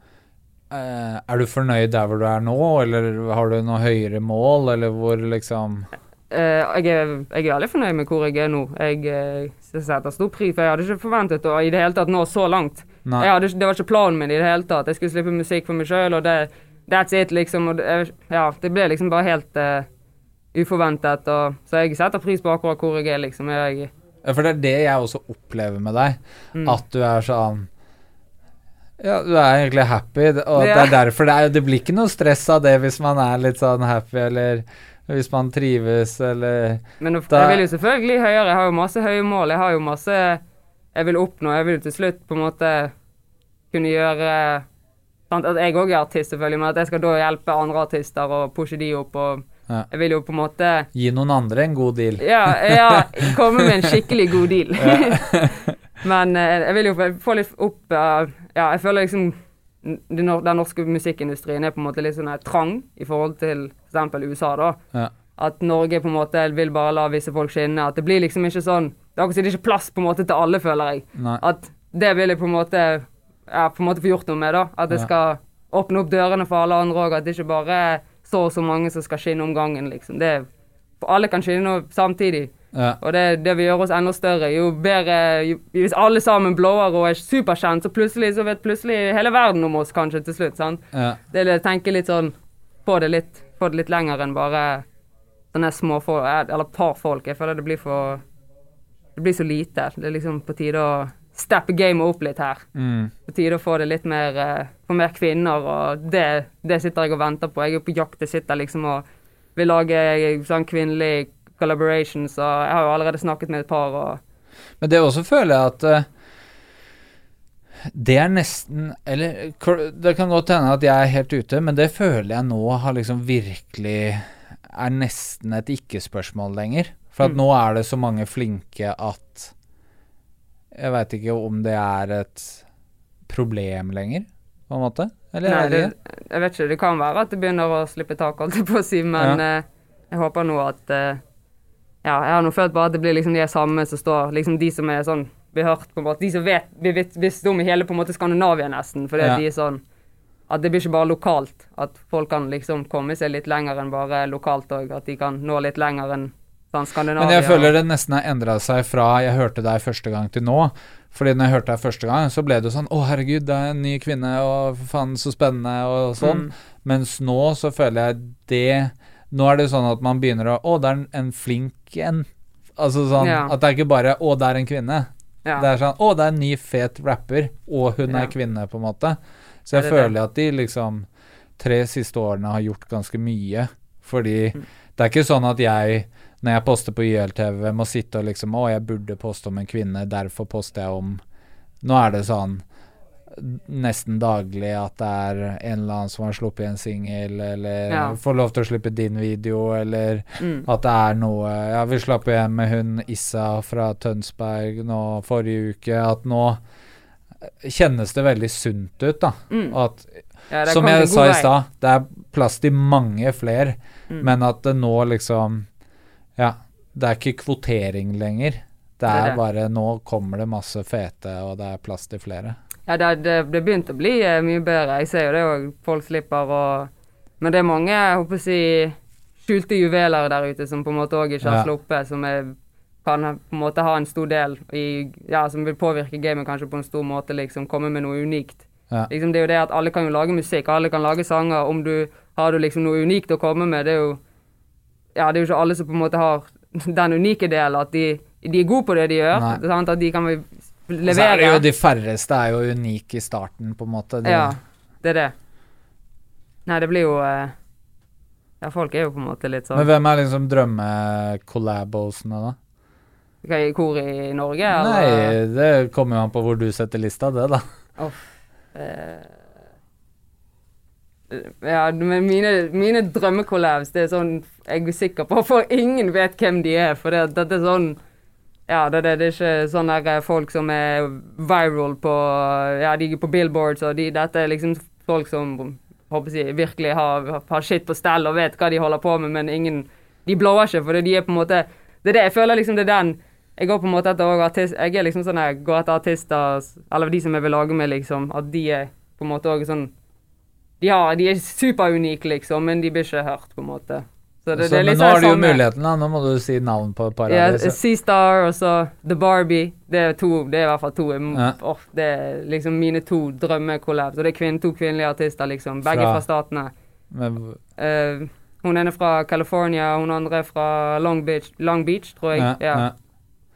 er du fornøyd der hvor du er nå, eller har du noe høyere mål, eller hvor liksom
Eh, jeg, er, jeg er veldig fornøyd med hvor jeg er nå. Jeg eh, setter stor pris, for jeg hadde ikke forventet å i det hele tatt nå så langt. Hadde, det var ikke planen min i det hele tatt. Jeg skulle slippe musikk for meg sjøl, og det, that's it, liksom. Det, ja, det ble liksom bare helt uh, uforventet. Og, så jeg setter pris på akkurat hvor jeg er, liksom. Jeg,
Ja, For det er det jeg også opplever med deg.
Mm.
At du er sånn Ja, du er egentlig happy, og det er derfor det er Det blir ikke noe stress av det hvis man er litt sånn happy, eller hvis man trives, eller
Men nå- jeg vil jo selvfølgelig høyere. Jeg har jo masse høye mål. Jeg har jo masse jeg vil oppnå. Jeg vil til slutt på en måte kunne gjøre sant? At jeg òg er artist, selvfølgelig, men at jeg skal da hjelpe andre artister og pushe de opp. og
Ja.
Jeg vil jo på en måte
Gi noen andre en god deal.
Ja, ja komme med en skikkelig god deal. men eh, jeg vil jo få- litt opp eh, Ja, jeg føler liksom den, norske musikkindustrien er på en måte litt sånn trang i forhold til f.eks. USA, da.
Ja.
At Norge på en måte vil bare la visse folk skinne. At det blir liksom ikke sånn Det er ikke plass på en måte til alle, føler jeg.
Nei.
At det vil jeg på en måte ja, på en måte få gjort noe med, da. At det
Ja.
skal åpne opp dørene for alle andre òg. At det ikke bare er så og så mange som skal skinne om gangen, liksom. Det, alle kan skinne samtidig.
Ja.
Og det, det vil gjøre oss enda større. Jo bedre jo, Hvis alle sammen blower og er superkjent, så plutselig så vet plutselig hele verden om oss, kanskje, til slutt. sant?
Ja.
Det er å tenke litt sånn Få det litt, få det litt lenger enn bare sånne små folk, eller par folk. Jeg føler det blir for Det blir så lite. Det er liksom på tide å steppe gamet opp litt her.
Mm.
På tide å få det litt mer eh, Få mer kvinner, og det, det sitter jeg og venter på. Jeg er på jakt. Jeg sitter liksom og vil lage sånn kvinnelig collaborations, og jeg har jo allerede snakket med et par, og
Men det også føler jeg at eh, det er nesten Eller det kan godt hende at jeg er helt ute, men det føler jeg nå har liksom virkelig Er nesten et ikke-spørsmål lenger. For at
Mm.
nå er det så mange flinke at Jeg veit ikke om det er et problem lenger, på en måte. Eller
Nei,
det
jeg vet ikke. Det kan være at det begynner å slippe tak, holdt jeg på å si, men eh, jeg håper nå at uh, Ja, jeg har nå følt bare at det blir liksom de samme som står Liksom de som er sånn har hørt på en måte De som vet vi visst om i hele på en måte Skandinavia, nesten. Fordi
Ja.
de er sånn At det blir ikke bare lokalt. At folk kan liksom komme seg litt lenger enn bare lokalt òg. At de kan nå litt lenger enn.
Men jeg føler det nesten har endra seg fra jeg hørte deg første gang til nå. Fordi når jeg hørte deg første gang, så ble det jo sånn Å, herregud, det er en ny kvinne, og faen, så spennende, og sånn.
Mm.
Mens nå så føler jeg det Nå er det sånn at man begynner å Å, det er en, flink en. Altså sånn
Ja.
at det er ikke bare Å, det er en kvinne.
Ja.
Det er sånn Å, det er en ny, fet rapper, og hun
Ja.
er kvinne, på en måte. Så jeg
Ja, det det.
føler at de liksom tre siste årene har gjort ganske mye. Fordi
Mm.
det er ikke sånn at jeg, når jeg poster på YLTV, må sitte og liksom Å, jeg burde poste om en kvinne, derfor poster jeg om Nå er det sånn nesten daglig at det er en eller annen som har sluppet en singel, eller
Ja.
får lov til å slippe din video, eller
Mm.
at det er noe Ja, vi slapp jo en med hun Issa fra Tønsberg nå forrige uke, at nå kjennes det veldig sunt ut, da.
Mm.
At
Ja,
som jeg sa i stad, det er plass til mange flere,
Mm.
men at det nå liksom Ja, det er ikke kvotering lenger. Det
er
er
det.
bare Nå kommer det masse fete, og det er plass til flere.
Ja, det, det, det begynte å bli eh, mye bedre. Jeg ser jo det òg. Folk slipper å Men det er mange jeg håper å si, skjulte juveler der ute som på en måte òg ikke har
Ja.
sluppet, som er, kan på en måte ha en stor del i Ja, som vil påvirke gamet kanskje på en stor måte, liksom. Komme med noe unikt.
Ja.
Liksom, det er jo det at alle kan jo lage musikk, alle kan lage sanger. Om du har du liksom noe unikt å komme med, det er jo Ja, det er jo ikke alle som på en måte har den unike delen, at de, de er gode på det de gjør. Sant? At de kan
levere. Så er det jo de færreste er jo unike i starten, på en måte. De,
Ja, det er det. Nei, det blir jo eh, Ja, folk er jo på en måte litt sånn
Men hvem er liksom drømme-collabosene, da?
I Kor i Norge? eller?
Nei, det kommer jo an på hvor du setter lista, det, da.
Oh, Eh, ja, men mine, mine drømmecollabs, det er sånn jeg er sikker på, for ingen vet hvem de er. For det, dette er sånn Ja, det, det, det er ikke sånne der folk som er viral på Ja, de er på billboards, og de, dette er liksom folk som håper jeg, virkelig har, har shit på stell og vet hva de holder på med, men ingen De blower ikke, for de er på en måte Det er det jeg føler liksom det er den jeg går på en måte etter artist, jeg er liksom sånn jeg går etter artister, eller de som jeg vil lage med, liksom. At de er på en måte òg sånn de, de er superunike, liksom, men de blir ikke hørt, på en måte. Så det,
Så,
det
men nå
sånn
har du jo muligheten, da. Nå må du si navn på et
Ja. Seastar og så The Barbie. Det er to, det er i hvert fall to mm,
Ja.
Oh, Det er liksom mine to drømmekollabs. Og det er kvinne, to kvinnelige artister, liksom. Begge
Fra-
fra statene.
Men,
uh, hun ene fra California, hun andre fra Long Beach, Long Beach tror jeg.
ja,
Ja.
ja.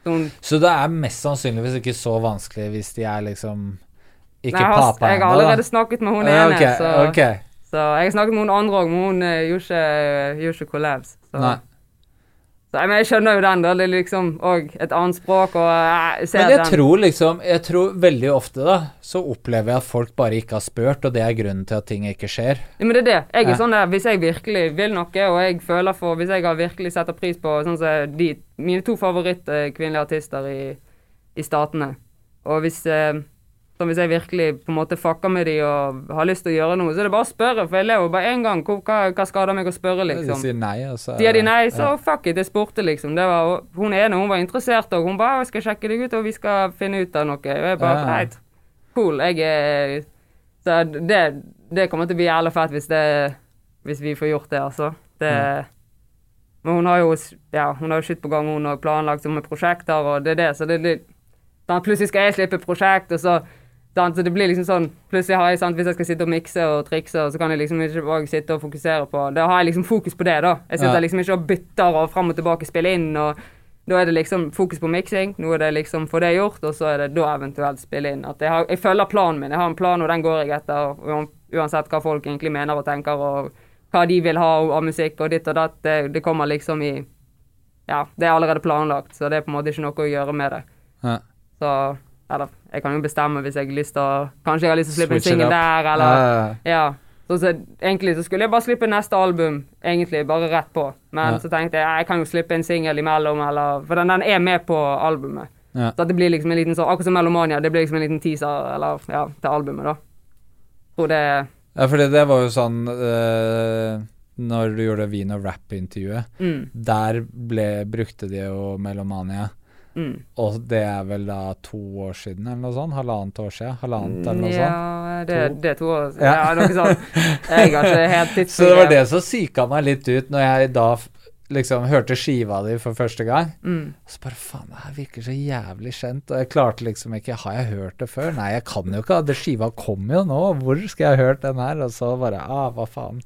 Så hun,
Så det er mest sannsynligvis ikke så vanskelig hvis de er liksom ikke
Nei,
pappa
jeg har allerede snakket med hun ene,
Okay,
så,
okay.
så jeg har snakket med hun andre òg, men hun eh, gjorde ikke, gjorde ikke collabs. Så.
Nei.
Så, men jeg skjønner jo den, da. Det er liksom òg et annet språk, og eh, jeg ser
Men jeg
den.
tror liksom Jeg tror veldig ofte, da, så opplever jeg at folk bare ikke har spurt, og det er grunnen til at ting ikke skjer.
Ja, men det er det. Jeg er
Ja.
sånn der, Hvis jeg virkelig vil noe, og jeg føler for Hvis jeg har virkelig setter pris på sånn som de Mine to favoritt-kvinnelige artister i, i statene. Og hvis eh, sånn hvis jeg virkelig på en måte fucker med de og har lyst til å gjøre noe, så er det bare å spørre, for jeg lever bare én gang. Hva, hva skader meg å spørre, liksom?
sier nei, altså. så
Sier de nei, så
ja.
fuck it, jeg spurte, liksom. Det var, hun ene hun var interessert, og hun bare 'Jeg skal sjekke deg ut, og vi skal finne ut av noe'. Og jeg bare. Greit. Cool. Jeg er Så det, det kommer til å bli jævla fett hvis det Hvis vi får gjort det, altså. Det Men hun har jo Ja, hun har shit på gang, hun har planlagt med prosjekter, og det er det, så det er litt Plutselig skal jeg slippe prosjekt, og så Så det blir liksom sånn Plutselig har jeg sant, Hvis jeg skal sitte og mikse og trikse, så kan jeg liksom ikke bare sitte og fokusere på Da har jeg liksom fokus på det, da. Jeg sitter
Ja.
liksom ikke og bytter og fram og tilbake, spiller inn, og da er det liksom fokus på miksing. Nå er det liksom få det gjort, og så er det da eventuelt spille inn. At jeg, har, jeg følger planen min. Jeg har en plan, og den går jeg etter. Uansett hva folk egentlig mener og tenker, og hva de vil ha av musikk og ditt og datt. Det, det kommer liksom i Ja, det er allerede planlagt, så det er på en måte ikke noe å gjøre med det.
Ja.
Så Eller, jeg kan jo bestemme hvis jeg har lyst til å Kanskje jeg har lyst til å slippe
Switch
en singel der, eller
Ja,
Ja. Så, så egentlig så skulle jeg bare slippe neste album, egentlig, bare rett på. Men
Ja.
så tenkte jeg jeg kan jo slippe en singel imellom, eller For den, den er med på albumet.
Ja.
Så det blir liksom en liten sånn Akkurat som Melomania, det blir liksom en liten teaser eller, ja, til albumet, da. Tror det
Ja, for det var jo sånn eh, Når du gjorde og Rap-intervjuet,
Mm.
der ble, brukte de jo Melomania.
Mm.
Og det er vel da to år siden, eller noe sånt? Halvannet år siden? Halvannet, eller noe sånt?
Ja, det,
To.
det er to år siden.
Ja.
Ja, noe sånt. Jeg har ikke helt tidsbegrep.
Så det var det som psyka meg litt ut når jeg da liksom hørte skiva di for første gang.
Mm.
Så bare faen, det her virker så jævlig kjent. Og jeg klarte liksom ikke Har jeg hørt det før? Nei, jeg kan jo ikke. Det skiva kom jo nå. Hvor skal jeg ha hørt den her? Og så bare Ah, hva faen.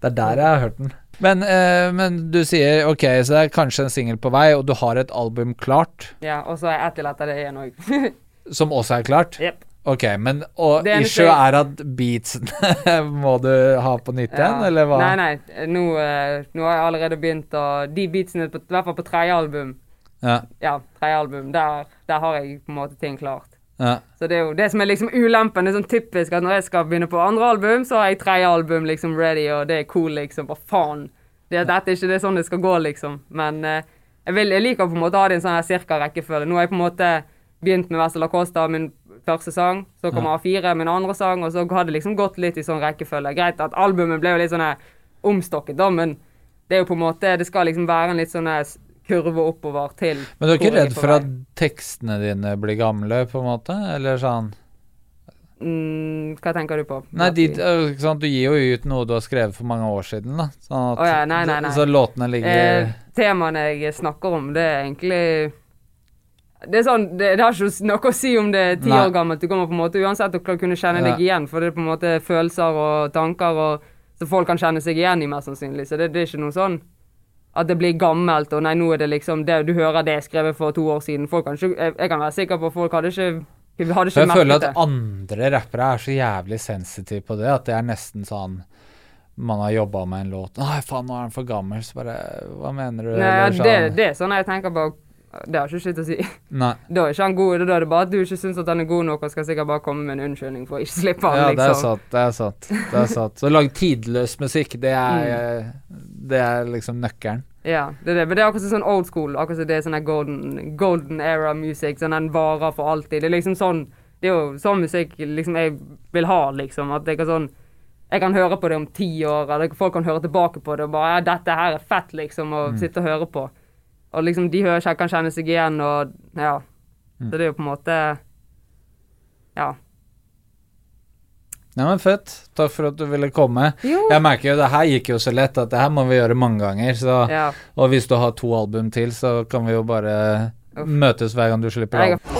Det er der jeg har hørt den. Men, eh, men du sier ok, så det er kanskje en singel på vei, og du har et album klart,
Ja, og så er jeg til etter det igjen òg.
som også er klart?
Yep.
Ok, men og issue er at beatsene må du ha på nytt igjen, eller hva?
Nei, nei. Nå, eh, nå har jeg allerede begynt å De beatsene, på, i hvert fall på tredje album,
Ja,
ja, tredje album, der, der har jeg på en måte ting klart.
Ja.
Så det er jo det som er liksom ulempen. Det er sånn typisk at når jeg skal begynne på andre album, så har jeg tredje album liksom ready, og det er cool, liksom. Hva faen? Det, dette er ikke det sånn det skal gå, liksom. Men eh, jeg, vil, jeg liker på en måte å ha det i en sånn cirka rekkefølge. Nå har jeg på en måte begynt med Vessel Acosta, min første sang. Så kommer A4, min andre sang, og så har det liksom gått litt i sånn rekkefølge. Greit at albumet ble jo litt sånn omstokket, da, men det er jo på en måte Det skal liksom være en litt sånn kurve oppover til
Men du er ikke redd for at tekstene dine blir gamle, på en måte? Eller sånn
mm, Hva tenker du på?
Nei, de, øh, du gir jo ut noe du har skrevet for mange år siden, da. Sånn at,
oh, ja, nei, nei, nei.
Så låtene ligger
Eh, temaene jeg snakker om, det er egentlig Det er sånn, det, det har ikke noe å si om det er ti år gammelt. Du kommer på en måte uansett å kunne kjenne deg igjen, for det er på en måte følelser og tanker og, så folk kan kjenne seg igjen i, mest sannsynlig. Så det, det er ikke noe sånn at det blir gammelt, og nei, nå er det liksom det, Du hører det skrevet for to år siden. Folk kan ikke, jeg, jeg kan være sikker på at folk hadde ikke hadde ikke
jeg føler at
det.
andre rappere er så jævlig sensitive på det, at det er nesten sånn man har jobba med en låt Nei, faen, nå er den for gammel. Så bare Hva mener du?
Nei,
Eller
det,
sånn.
det er sånn jeg tenker på Det har ikke skitt å si.
Nei.
Da er ikke han god, da er det bare at du ikke syns at han er god nok og skal sikkert bare komme med en unnskyldning for å ikke slippe han,
Ja, det er
liksom.
sant. Det er sant. Det er sant. Så lag tidløs musikk, det er,
Mm.
det er liksom nøkkelen.
Ja, det er det. Men det er akkurat sånn old school. Akkurat det er sånn golden, golden era music. Sånn den varer for alltid. Det er liksom sånn Det er jo sånn musikk liksom jeg vil ha, liksom. At jeg kan sånn Jeg kan høre på det om ti år, eller folk kan høre tilbake på det og bare Ja, dette her er fett, liksom, å
Mm.
sitte og høre på. Og liksom de hører, kan kjenne seg igjen, og ja.
Mm.
Så det er jo på en måte Ja.
Ja, men fett. Takk for at du ville komme.
Jo.
Jeg merker jo det her gikk jo så lett at det her må vi gjøre mange ganger. Så,
Ja.
Og hvis du har to album til, så kan vi jo bare
Uff.
møtes hver gang du slipper album.